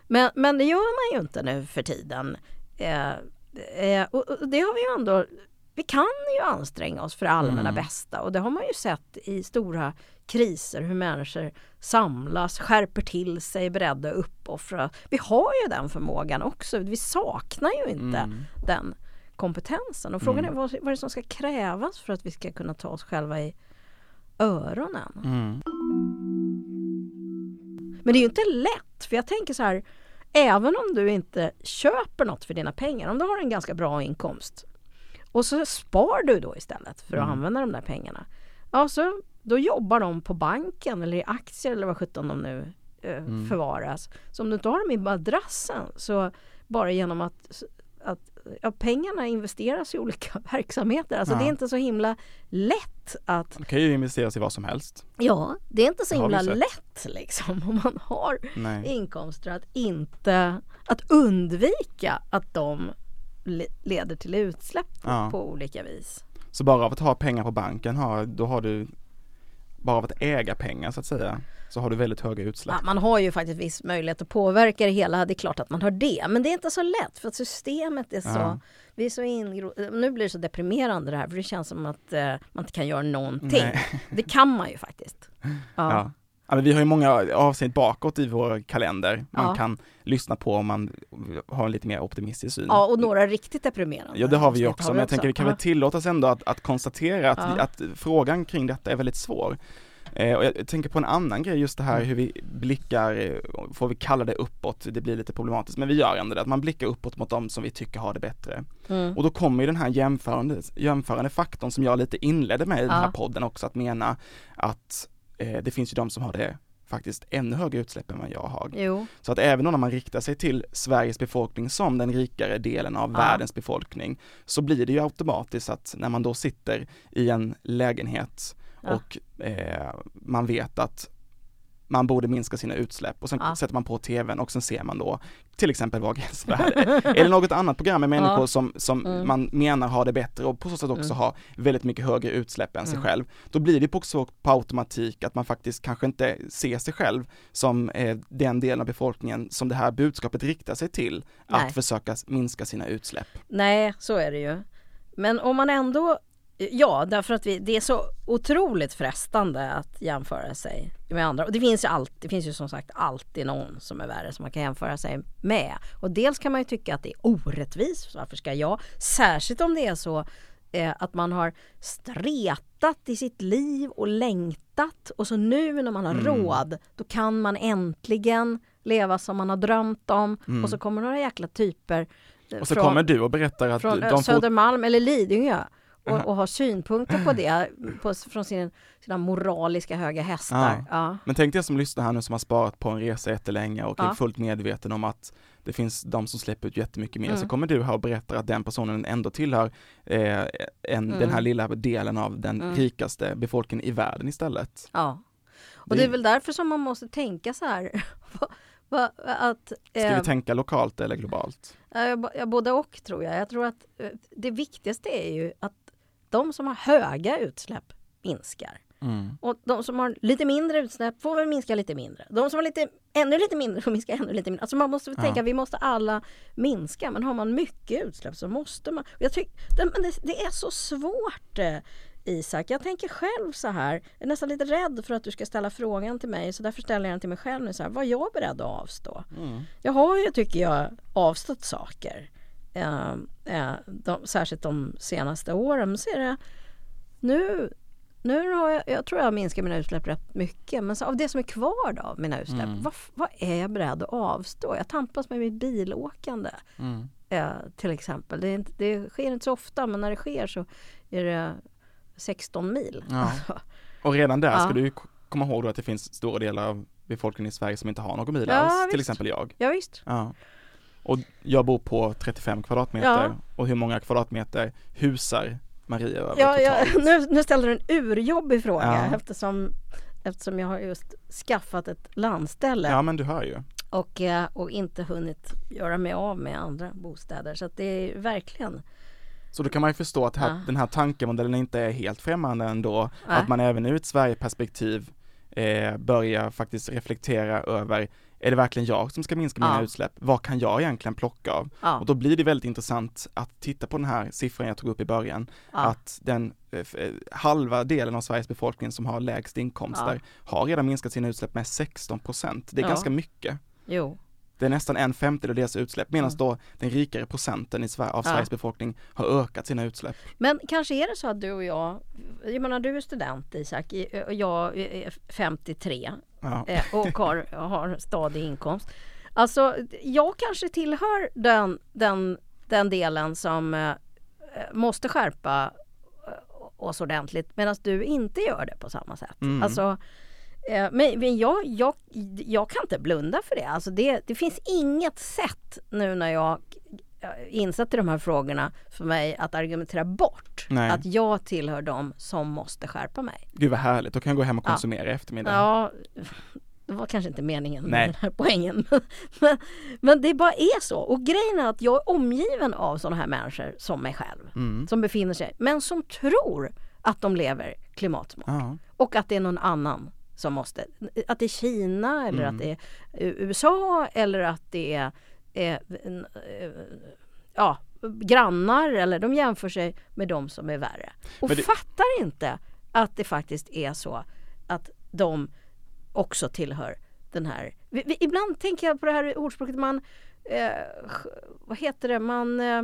Men, men det gör man ju inte nu för tiden. Eh, eh, och, och det har vi ju ändå vi kan ju anstränga oss för det allmänna Mm. bästa och det har man ju sett i stora kriser hur människor samlas, skärper till sig, är beredda att uppoffra. Vi har ju den förmågan också. Vi saknar ju inte Mm. den kompetensen. Och frågan Mm. är vad, vad är det som ska krävas för att vi ska kunna ta oss själva i öronen? Mm. Men det är ju inte lätt, för jag tänker så här, även om du inte köper något för dina pengar, om du har en ganska bra inkomst och så spar du då istället för att Mm. använda de där pengarna. Ja, så då jobbar de på banken eller i aktier eller vad sjutton de nu eh, Mm. förvaras. Så om du inte har dem i madrassen så bara genom att, att ja, pengarna investeras i olika <laughs> verksamheter. Alltså Ja. det är inte så himla lätt att, Det kan ju investeras i vad som helst. ja, det är inte så himla lätt liksom <laughs> om man har Nej. inkomster att inte, att undvika att de le- leder till utsläpp på, Ja. på olika vis. Så bara av att ha pengar på banken, har, då har du, bara av att äga pengar så att säga, så har du väldigt höga utsläpp. Ja, man har ju faktiskt viss möjlighet att påverka det hela, det är klart att man har det. Men det är inte så lätt för att systemet är så, Ja. vi är så ingro... Nu blir det så deprimerande det här för det känns som att eh, man inte kan göra någonting. Nej. <laughs> Det kan man ju faktiskt. Ja. Ja. Vi har ju många avsnitt bakåt i vår kalender man Ja. kan lyssna på om man har en lite mer optimistisk syn. ja, och några riktigt deprimerande. Ja det har vi ju också, men jag tänker vi kan Ja. väl tillåta oss ändå att, att konstatera att, vi, att frågan kring detta är väldigt svår. Eh, och jag tänker på en annan grej, just det här Mm. hur vi blickar, eh, får vi kalla det uppåt, det blir lite problematiskt, men vi gör ändå det, att man blickar uppåt mot de som vi tycker har det bättre. Mm. Och då kommer ju den här jämförande, jämförande faktorn som jag lite inledde med i den här Ja. podden också, att mena att eh, det finns ju de som har det faktiskt ännu högre utsläpp än vad jag har. Jo, Så att även om man riktar sig till Sveriges befolkning som den rikare delen av Ja. världens befolkning, så blir det ju automatiskt att när man då sitter i en lägenhet Ja. och eh, man vet att man borde minska sina utsläpp och sen Ja. sätter man på tvn och sen ser man då till exempel värld eller något annat program med människor Ja. som, som Mm. man menar har det bättre och på så sätt också Mm. har väldigt mycket högre utsläpp än sig Mm. själv. Då blir det också på automatik att man faktiskt kanske inte ser sig själv som eh, den delen av befolkningen som det här budskapet riktar sig till, Nej. att försöka minska sina utsläpp. nej så är det ju. Men om man ändå, ja därför att vi, det är så otroligt frestande att jämföra sig med andra. Och det finns ju allt, det finns ju som sagt alltid någon som är värre som man kan jämföra sig med. Och dels kan man ju tycka att det är orättvist, varför ska jag? Särskilt om det är så eh, att man har stretat i sitt liv och längtat och så nu när man har Mm. råd då kan man äntligen leva som man har drömt om Mm. och så kommer några jäkla typer eh, Och så från- kommer du och berättar att från de eh, får Södermalm eller Lidingö och, och har synpunkter på det på, från sin, sina moraliska höga hästar. Ja. Men tänk dig som lyssnar här nu som har sparat på en resa jättelänge och är Ja. fullt medveten om att det finns de som släpper ut jättemycket mer, Mm. så kommer du här och berättar att den personen ändå tillhör eh, en, den här Mm. lilla delen av den Mm. rikaste befolkningen i världen istället. ja. Och Det- det är väl därför som man måste tänka så här. <laughs> va- att, Ska eh, vi tänka lokalt eller globalt? ja, ja, både och tror jag. Jag tror att eh, det viktigaste är ju att de som har höga utsläpp minskar. Mm. Och de som har lite mindre utsläpp får väl minska lite mindre. De som har lite, ännu lite mindre får minska ännu lite mindre. Alltså man måste Ja. tänka, vi måste alla minska. Men har man mycket utsläpp så måste man. Jag tyck, det, det är så svårt eh, Isak. Jag tänker själv så här. Jag är nästan lite rädd för att du ska ställa frågan till mig. Så därför ställer jag den till mig själv nu. Så här, vad är jag beredd att avstå? Mm. Jag har ju, tycker jag, avstått saker. Eh, eh, de, särskilt de senaste åren. Men så är det, nu, nu har jag, jag tror jag har minskat mina utsläpp rätt mycket. Men så av det som är kvar då, av mina utsläpp, Mm. vad, vad är jag beredd att avstå? Jag tampas med mitt bilåkande Mm. eh, till exempel. Det, inte, det sker inte så ofta men när det sker så är det 16 mil. Ja. Alltså, Och redan där Ja. ska du komma ihåg då att det finns stora delar av befolkningen i Sverige som inte har någon bil Ja, alls, till visst. exempel jag. ja, visst. Ja. Och jag bor på 35 kvadratmeter Ja. och hur många kvadratmeter husar Maria över Ja, ja, <laughs> nu, nu ställer du en urjobbig fråga Ja. eftersom, eftersom jag har just skaffat ett landställe Ja men du hör ju. och, eh, och inte hunnit göra mig av med andra bostäder. Så att det är verkligen Så då kan man ju förstå att här, Ja. den här tankemodellen inte är helt främmande ändå. Nej. Att man även ur ett Sverigeperspektiv eh, börjar faktiskt reflektera över är det verkligen jag som ska minska mina Ja. utsläpp? Vad kan jag egentligen plocka av? ja, Och då blir det väldigt intressant att titta på den här siffran jag tog upp i början, ja, att den eh, eh, halva delen av Sveriges befolkning som har lägst inkomster har redan minskat sina utsläpp med 16 procent. Det är ganska mycket. jo, Det är nästan en femtedel av deras utsläpp, medan Mm. då den rikare procenten i Sverige, av Ja. Sveriges befolkning har ökat sina utsläpp. Men kanske är det så att du och jag, jag menar du är student Isak och jag är 53 Ja. eh, och har, har stadig inkomst. Alltså jag kanske tillhör den, den, den delen som eh, måste skärpa eh, oss ordentligt medan du inte gör det på samma sätt. Mm. Alltså, men men jag, jag, jag kan inte blunda för det. Alltså det. Det finns inget sätt nu när jag insatt i de här frågorna för mig att argumentera bort Nej. att jag tillhör dem som måste skärpa mig. Gud vad härligt, då kan jag gå hem och Ja. konsumera i eftermiddag. Ja, det var kanske inte meningen med Nej. den här poängen. <laughs> Men, men det bara är så. Och grejen är att jag är omgiven av sådana här människor som mig själv. Mm. Som befinner sig, men som tror att de lever klimatsmart. Ja. Och att det är någon annan som måste. Att det är Kina eller Mm. att det är USA eller att det är eh, eh, ja, grannar eller de jämför sig med de som är värre. Och det- fattar inte att det faktiskt är så att de också tillhör den här. Vi, vi, ibland tänker jag på det här ordspråket man, eh, vad heter det, man, eh,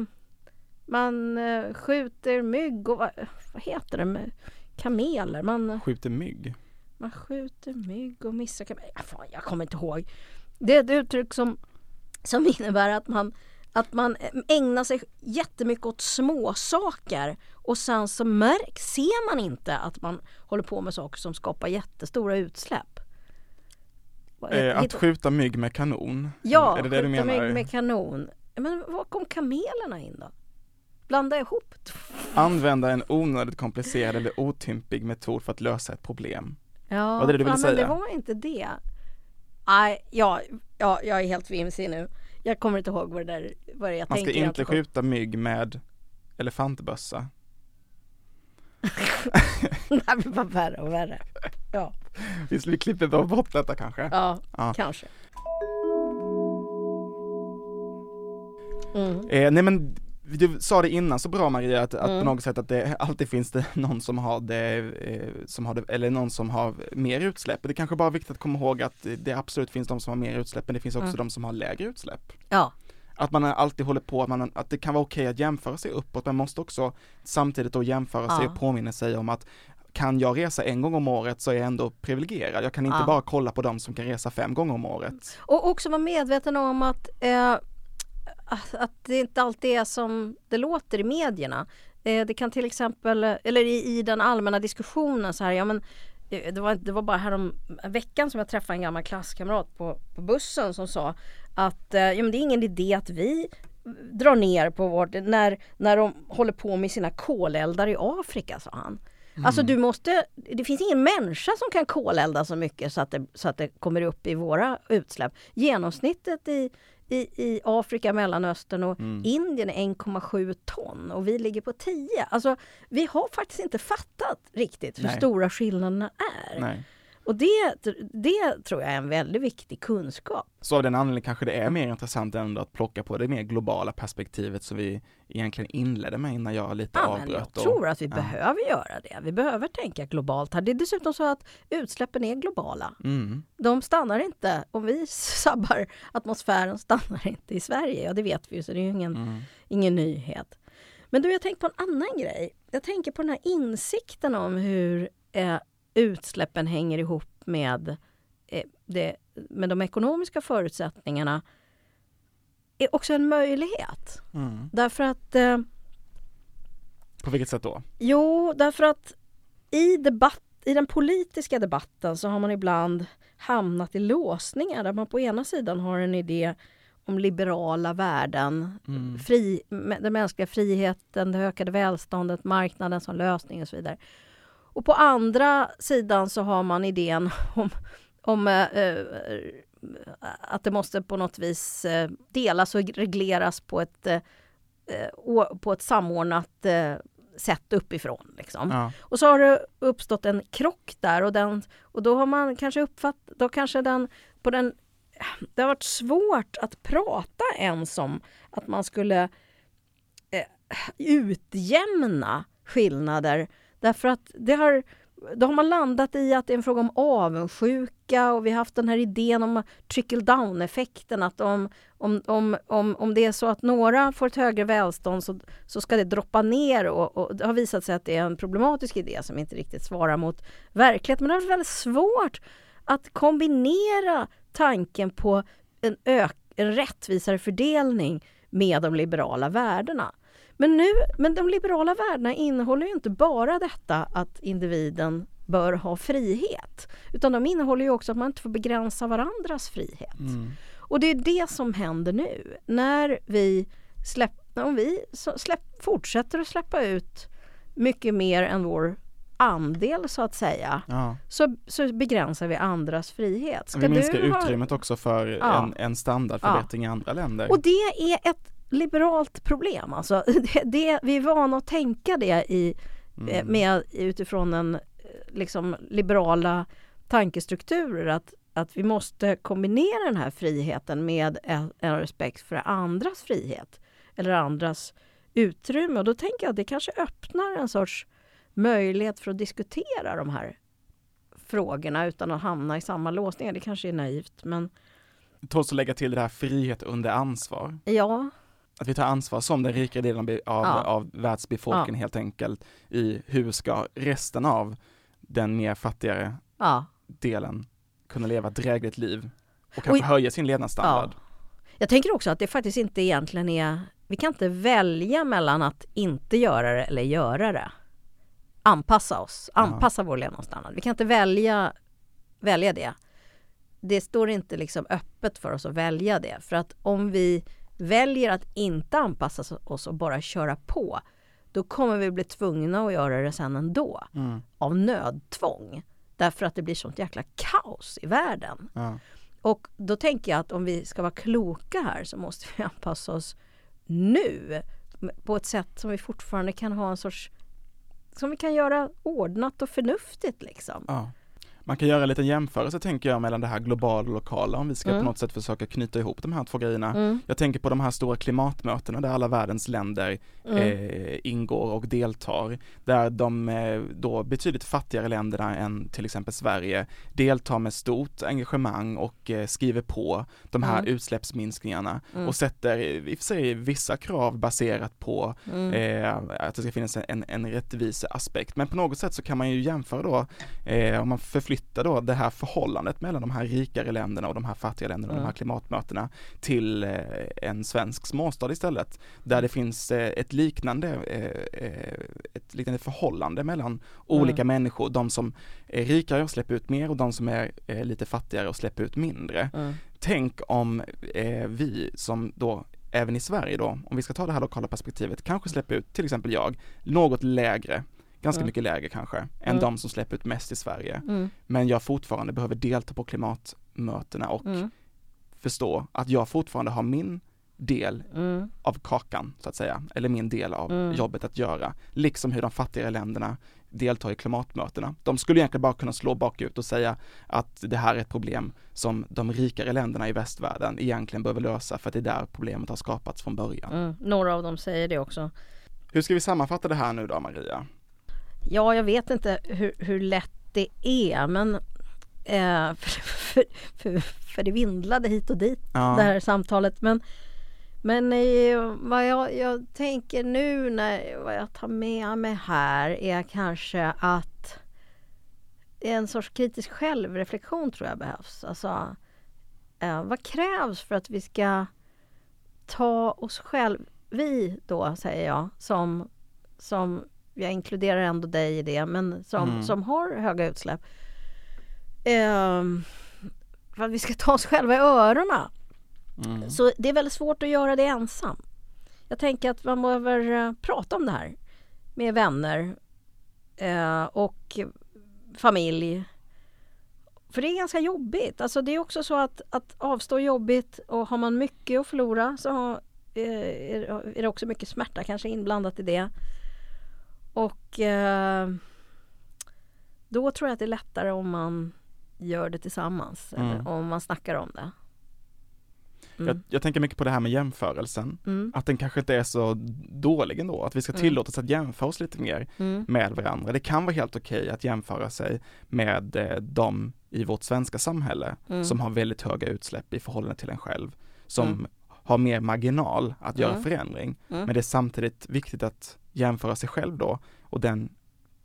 man eh, skjuter mygg och vad, vad heter det, kameler, man, Skjuter mygg. Man skjuter mygg och missar kameler. Ja, fan, jag kommer inte ihåg. Det är ett uttryck som, som <laughs> innebär att man att man ägnar sig jättemycket åt små saker och sen så märk, ser man inte att man håller på med saker som skapar jättestora utsläpp. Eh, att skjuta mygg med kanon. Ja, är det det du skjuta menar? Med, med kanon. Men var kom kamelerna in då? Blanda ihop. Använda en onödigt komplicerad eller otymplig metod för att lösa ett problem. Ja, Var det det du ville ja, men säga? det var inte det. Nej, ja, ja, jag är helt vimsig nu. Jag kommer inte ihåg vad det där vad det jag Man ska tänker inte egentligen. skjuta mygg med elefantbössa. det blir bara värre och värre. Ja, Visst vi klipper bara bort detta kanske? ja, Ja. kanske. Mm. Eh, nej men du sa det innan så bra Maria att, att Mm. på något sätt att det alltid finns det <laughs> någon som har det, eh, som har det, eller någon som har mer utsläpp. Det kanske bara är viktigt att komma ihåg att det absolut finns de som har mer utsläpp men det finns också Mm. de som har lägre utsläpp. Ja, Att man alltid håller på, att, man, att det kan vara okej att jämföra sig uppåt, men man måste också samtidigt då jämföra sig Ja. och påminna sig om att kan jag resa en gång om året så är jag ändå privilegierad. Jag kan inte Ja. bara kolla på de som kan resa fem gånger om året. och också vara medveten om att, eh, att, det inte alltid är som det låter i medierna. Eh, det kan till exempel, eller i, i den allmänna diskussionen så här, ja men eh, det var, det var bara härom veckan som jag träffade en gammal klasskamrat på, på bussen som sa att eh, ja, men det är ingen idé att vi drar ner på vårt, när, när de håller på med sina koleldar i Afrika, sa han. Alltså du måste, det finns ingen människa som kan kolelda så mycket så att det, så att det kommer upp i våra utsläpp. Genomsnittet i, i, i Afrika, Mellanöstern och Indien är 1,7 ton och vi ligger på 10. Alltså vi har faktiskt inte fattat riktigt hur Nej. stora skillnaderna är. Nej. Och det, det tror jag är en väldigt viktig kunskap. Så av den anledningen kanske det är mer intressant ändå att plocka på det mer globala perspektivet som vi egentligen inledde med innan jag lite Ja, jag avbröt. och- tror att vi ja. behöver göra det. Vi behöver tänka globalt här. Det är dessutom så att utsläppen är globala. Mm. De stannar inte, om vi <laughs> sabbar atmosfären stannar inte i Sverige. Ja, det vet vi ju, så det är ju ingen, Mm. ingen nyhet. Men du, jag tänker på en annan grej. Jag tänker på den här insikten om hur eh, utsläppen hänger ihop med, eh, det, med de ekonomiska förutsättningarna är också en möjlighet. Mm. Därför att eh, På vilket sätt då? Jo, därför att i, debatt, i den politiska debatten så har man ibland hamnat i låsningar där man på ena sidan har en idé om liberala värden, Mm. fri, den mänskliga friheten, det ökade välståndet, marknaden som lösning och så vidare. Och på andra sidan så har man idén <laughs> om, om eh, eh, att det måste på något vis eh, delas och regleras på ett, eh, på ett samordnat sätt uppifrån. Liksom. Ja. Och så har det uppstått en krock där och, den, och då har man kanske uppfattat, då kanske den på den det har varit svårt att prata ens om att man skulle eh, utjämna skillnader därför att det har, då har man landat i att det är en fråga om avundsjuka och vi har haft den här idén om trickle down-effekten att om, om, om, om, om det är så att några får ett högre välstånd så, så ska det droppa ner och, och det har visat sig att det är en problematisk idé som inte riktigt svarar mot verkligheten. Men det har varit väldigt svårt att kombinera tanken på en, ök, en rättvisare fördelning med de liberala värdena. Men, nu, men de liberala värdena innehåller ju inte bara detta att individen bör ha frihet. Utan de innehåller ju också att man inte får begränsa varandras frihet. Mm. Och det är det som händer nu. När vi släpp, om vi släpp, fortsätter att släppa ut mycket mer än vår andel så att säga Ja. så, så begränsar vi andras frihet. Ska Vi minskar du ha- utrymmet också för Ja. en, en standardförbättring i andra länder. Och det är ett liberalt problem. Alltså, <laughs> det, det, vi är vana att tänka det i, eh, Mm. med, utifrån en eh, liksom, liberala tankestrukturer att, att vi måste kombinera den här friheten med en, en respekt för andras frihet eller andras utrymme. Och då tänker jag att det kanske öppnar en sorts möjlighet för att diskutera de här frågorna utan att hamna i samma låsningar. Det kanske är naivt, men Tåls att lägga till det här frihet under ansvar. ja, Att vi tar ansvar som den rika delen av, Ja. av världsbefolkningen helt enkelt i hur ska resten av den mer fattigare ja. delen kunna leva ett drägligt liv och kanske Och- höja sin levnadsstandard. Jag tänker också att det faktiskt inte egentligen är... Vi kan inte välja mellan att inte göra det eller göra det. Anpassa oss, anpassa vår levnadsstandard. Vi kan inte välja, välja det. Det står inte liksom öppet för oss att välja det. För att om vi väljer att inte anpassa oss och bara köra på då kommer vi bli tvungna att göra det sen ändå. Mm. Av nödtvång. Därför att det blir sånt jäkla kaos i världen. Ja. Och då tänker jag att om vi ska vara kloka här så måste vi <laughs> anpassa oss nu på ett sätt som vi fortfarande kan ha en sorts som vi kan göra ordnat och förnuftigt liksom. Ja. Man kan göra en liten jämförelse tänker jag mellan det här globala och lokala om vi ska Mm. på något sätt försöka knyta ihop de här två grejerna. Mm. Jag tänker på de här stora klimatmötena där alla världens länder Mm. eh, ingår och deltar. Där de eh, då betydligt fattigare länderna än till exempel Sverige deltar med stort engagemang och eh, skriver på de här Mm. utsläppsminskningarna Mm. och sätter i och för sig vissa krav baserat på Mm. eh, att det ska finnas en, en rättvis aspekt. Men på något sätt så kan man ju jämföra då, eh, om man förflyttar då det här förhållandet mellan de här rikare länderna och de här fattiga länderna och de Mm. här klimatmötena till eh, en svensk småstad istället. Där det finns eh, ett liknande, eh, ett liknande förhållande mellan olika Mm. människor, de som är rikare och släpper ut mer och de som är lite fattigare och släpper ut mindre Mm. tänk om vi som då även i Sverige då, om vi ska ta det här lokala perspektivet, kanske släpper ut, till exempel jag, något lägre, ganska Mm. mycket lägre kanske, än Mm. de som släpper ut mest i Sverige. Mm. Men jag fortfarande behöver delta på klimatmötena och Mm. förstå att jag fortfarande har min del Mm. av kakan, så att säga, eller min del av Mm. jobbet att göra, liksom hur de fattigare länderna deltar i klimatmötena. De skulle egentligen bara kunna slå bakut och säga att det här är ett problem som de rikare länderna i västvärlden egentligen behöver lösa för att det är där problemet har skapats från början. Några av dem säger det också. Hur ska vi sammanfatta det här nu då, Maria? Ja, jag vet inte hur, hur lätt det är men eh, <laughs> för, för, för, för det vindlade hit och dit Ja. det här samtalet. Men, men eh, vad jag, jag tänker nu när vad jag tar med mig här är kanske att en sorts kritisk självreflektion tror jag behövs. Alltså, eh, vad krävs för att vi ska ta oss själv, vi då säger jag, som, som jag inkluderar ändå dig i det, men som, Mm. som har höga utsläpp. Ehm, för att vi ska ta oss själva i öronen. Mm. Så det är väldigt svårt att göra det ensam. Jag tänker att man behöver eh, prata om det här med vänner eh, och familj. För det är ganska jobbigt. Alltså det är också så att, att avstå är jobbigt och har man mycket att förlora så har, eh, är det också mycket smärta kanske inblandat i det. Och eh, då tror jag att det är lättare om man gör det tillsammans. Mm. Eller om man snackar om det. Mm. Jag, jag tänker mycket på det här med jämförelsen, Mm. att den kanske inte är så dålig ändå, att vi ska Mm. tillåtas att jämföra oss lite mer Mm. med varandra. Det kan vara helt okej att jämföra sig med eh, de i vårt svenska samhälle Mm. som har väldigt höga utsläpp i förhållande till en själv, som har mer marginal att göra förändring. Men det är samtidigt viktigt att jämföra sig själv då och den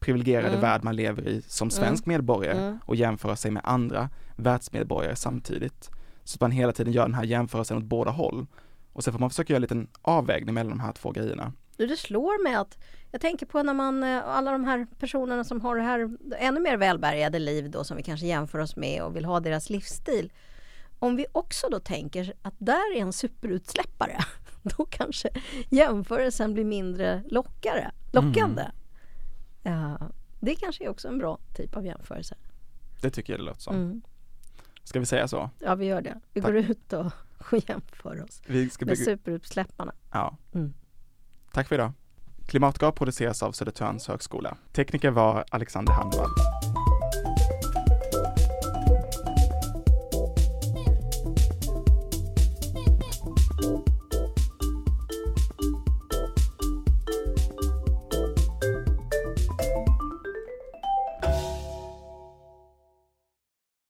privilegierade Mm. värld man lever i som svensk medborgare Mm. och jämföra sig med andra världsmedborgare samtidigt. Så att man hela tiden gör den här jämförelsen åt båda håll. Och sen får man försöka göra en liten avvägning mellan de här två grejerna. Det slår mig att jag tänker på när man, eh, alla de här personerna som har det här ännu mer välbärgade liv då som vi kanske jämför oss med och vill ha deras livsstil. Om vi också då tänker att där är en superutsläppare. <laughs> då kanske jämförelsen blir mindre lockare, lockande. Mm. Uh, det kanske är också en bra typ av jämförelse. Det tycker jag det låter som. Mm. Ska vi säga så? Ja, vi gör det. Vi Tack. går ut och, <laughs> jämför oss vi ska med superutsläpparna. Ja. Mm. Tack för idag. Klimatgap produceras av Södertörns högskola. Tekniker var Alexander Handvall.